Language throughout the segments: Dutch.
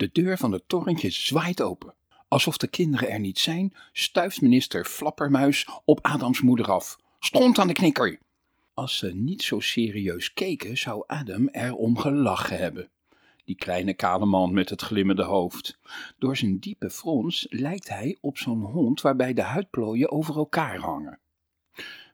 De deur van het torentje zwaait open. Alsof de kinderen er niet zijn, stuift minister Flappermuis op Adams moeder af. Stond aan de knikker! Als ze niet zo serieus keken, zou Adam erom gelachen hebben. Die kleine kale man met het glimmende hoofd. Door zijn diepe frons lijkt hij op zo'n hond waarbij de huidplooien over elkaar hangen.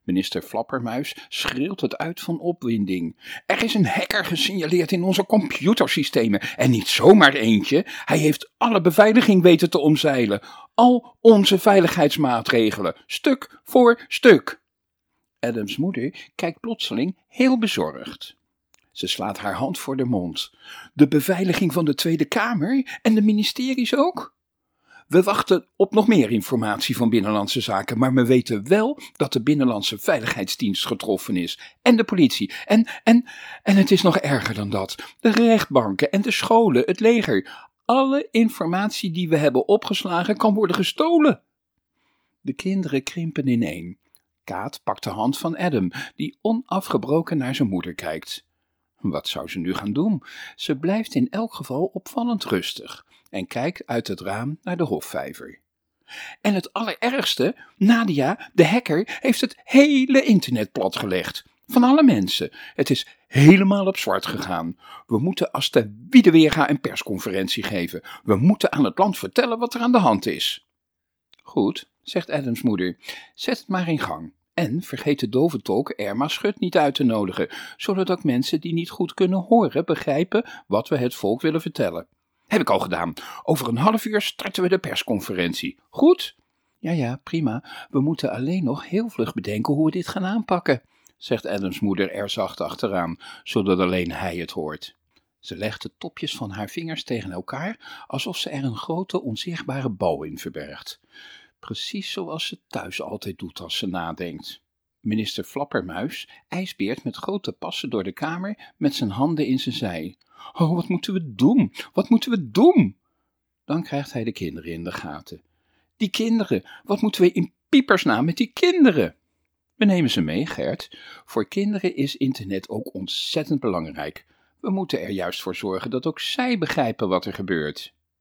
Minister Flappermuis schreeuwt het uit van opwinding. Er is een hacker gesignaleerd in onze computersystemen. En niet zomaar eentje. Hij heeft alle beveiliging weten te omzeilen. Al onze veiligheidsmaatregelen, stuk voor stuk. Adams moeder kijkt plotseling heel bezorgd. Ze slaat haar hand voor de mond. De beveiliging van de Tweede Kamer en de ministeries ook? We wachten op nog meer informatie van Binnenlandse Zaken, maar we weten wel dat de Binnenlandse Veiligheidsdienst getroffen is. En de politie. En, en, en het is nog erger dan dat. De rechtbanken en de scholen, het leger. Alle informatie die we hebben opgeslagen kan worden gestolen. De kinderen krimpen ineen. Kaat pakt de hand van Adam, die onafgebroken naar zijn moeder kijkt. Wat zou ze nu gaan doen? Ze blijft in elk geval opvallend rustig en kijkt uit het raam naar de hofvijver. En het allerergste, Nadia, de hacker, heeft het hele internet platgelegd. Van alle mensen. Het is helemaal op zwart gegaan. We moeten als de Wiedeweerga een persconferentie geven. We moeten aan het land vertellen wat er aan de hand is. Goed, zegt Adams moeder. Zet het maar in gang. En vergeet de doventolk Erma Schut niet uit te nodigen, zodat ook mensen die niet goed kunnen horen begrijpen wat we het volk willen vertellen. Heb ik al gedaan. Over een half uur starten we de persconferentie. Goed? Ja, ja, prima. We moeten alleen nog heel vlug bedenken hoe we dit gaan aanpakken, zegt Adams moeder er zacht achteraan, zodat alleen hij het hoort. Ze legt de topjes van haar vingers tegen elkaar, alsof ze er een grote onzichtbare bal in verbergt. Precies zoals ze thuis altijd doet als ze nadenkt. Minister Flappermuis ijsbeert met grote passen door de kamer met zijn handen in zijn zij. Oh, wat moeten we doen? Wat moeten we doen? Dan krijgt hij de kinderen in de gaten. Die kinderen, wat moeten we in piepersnaam met die kinderen? We nemen ze mee, Gert. Voor kinderen is internet ook ontzettend belangrijk. We moeten er juist voor zorgen dat ook zij begrijpen wat er gebeurt.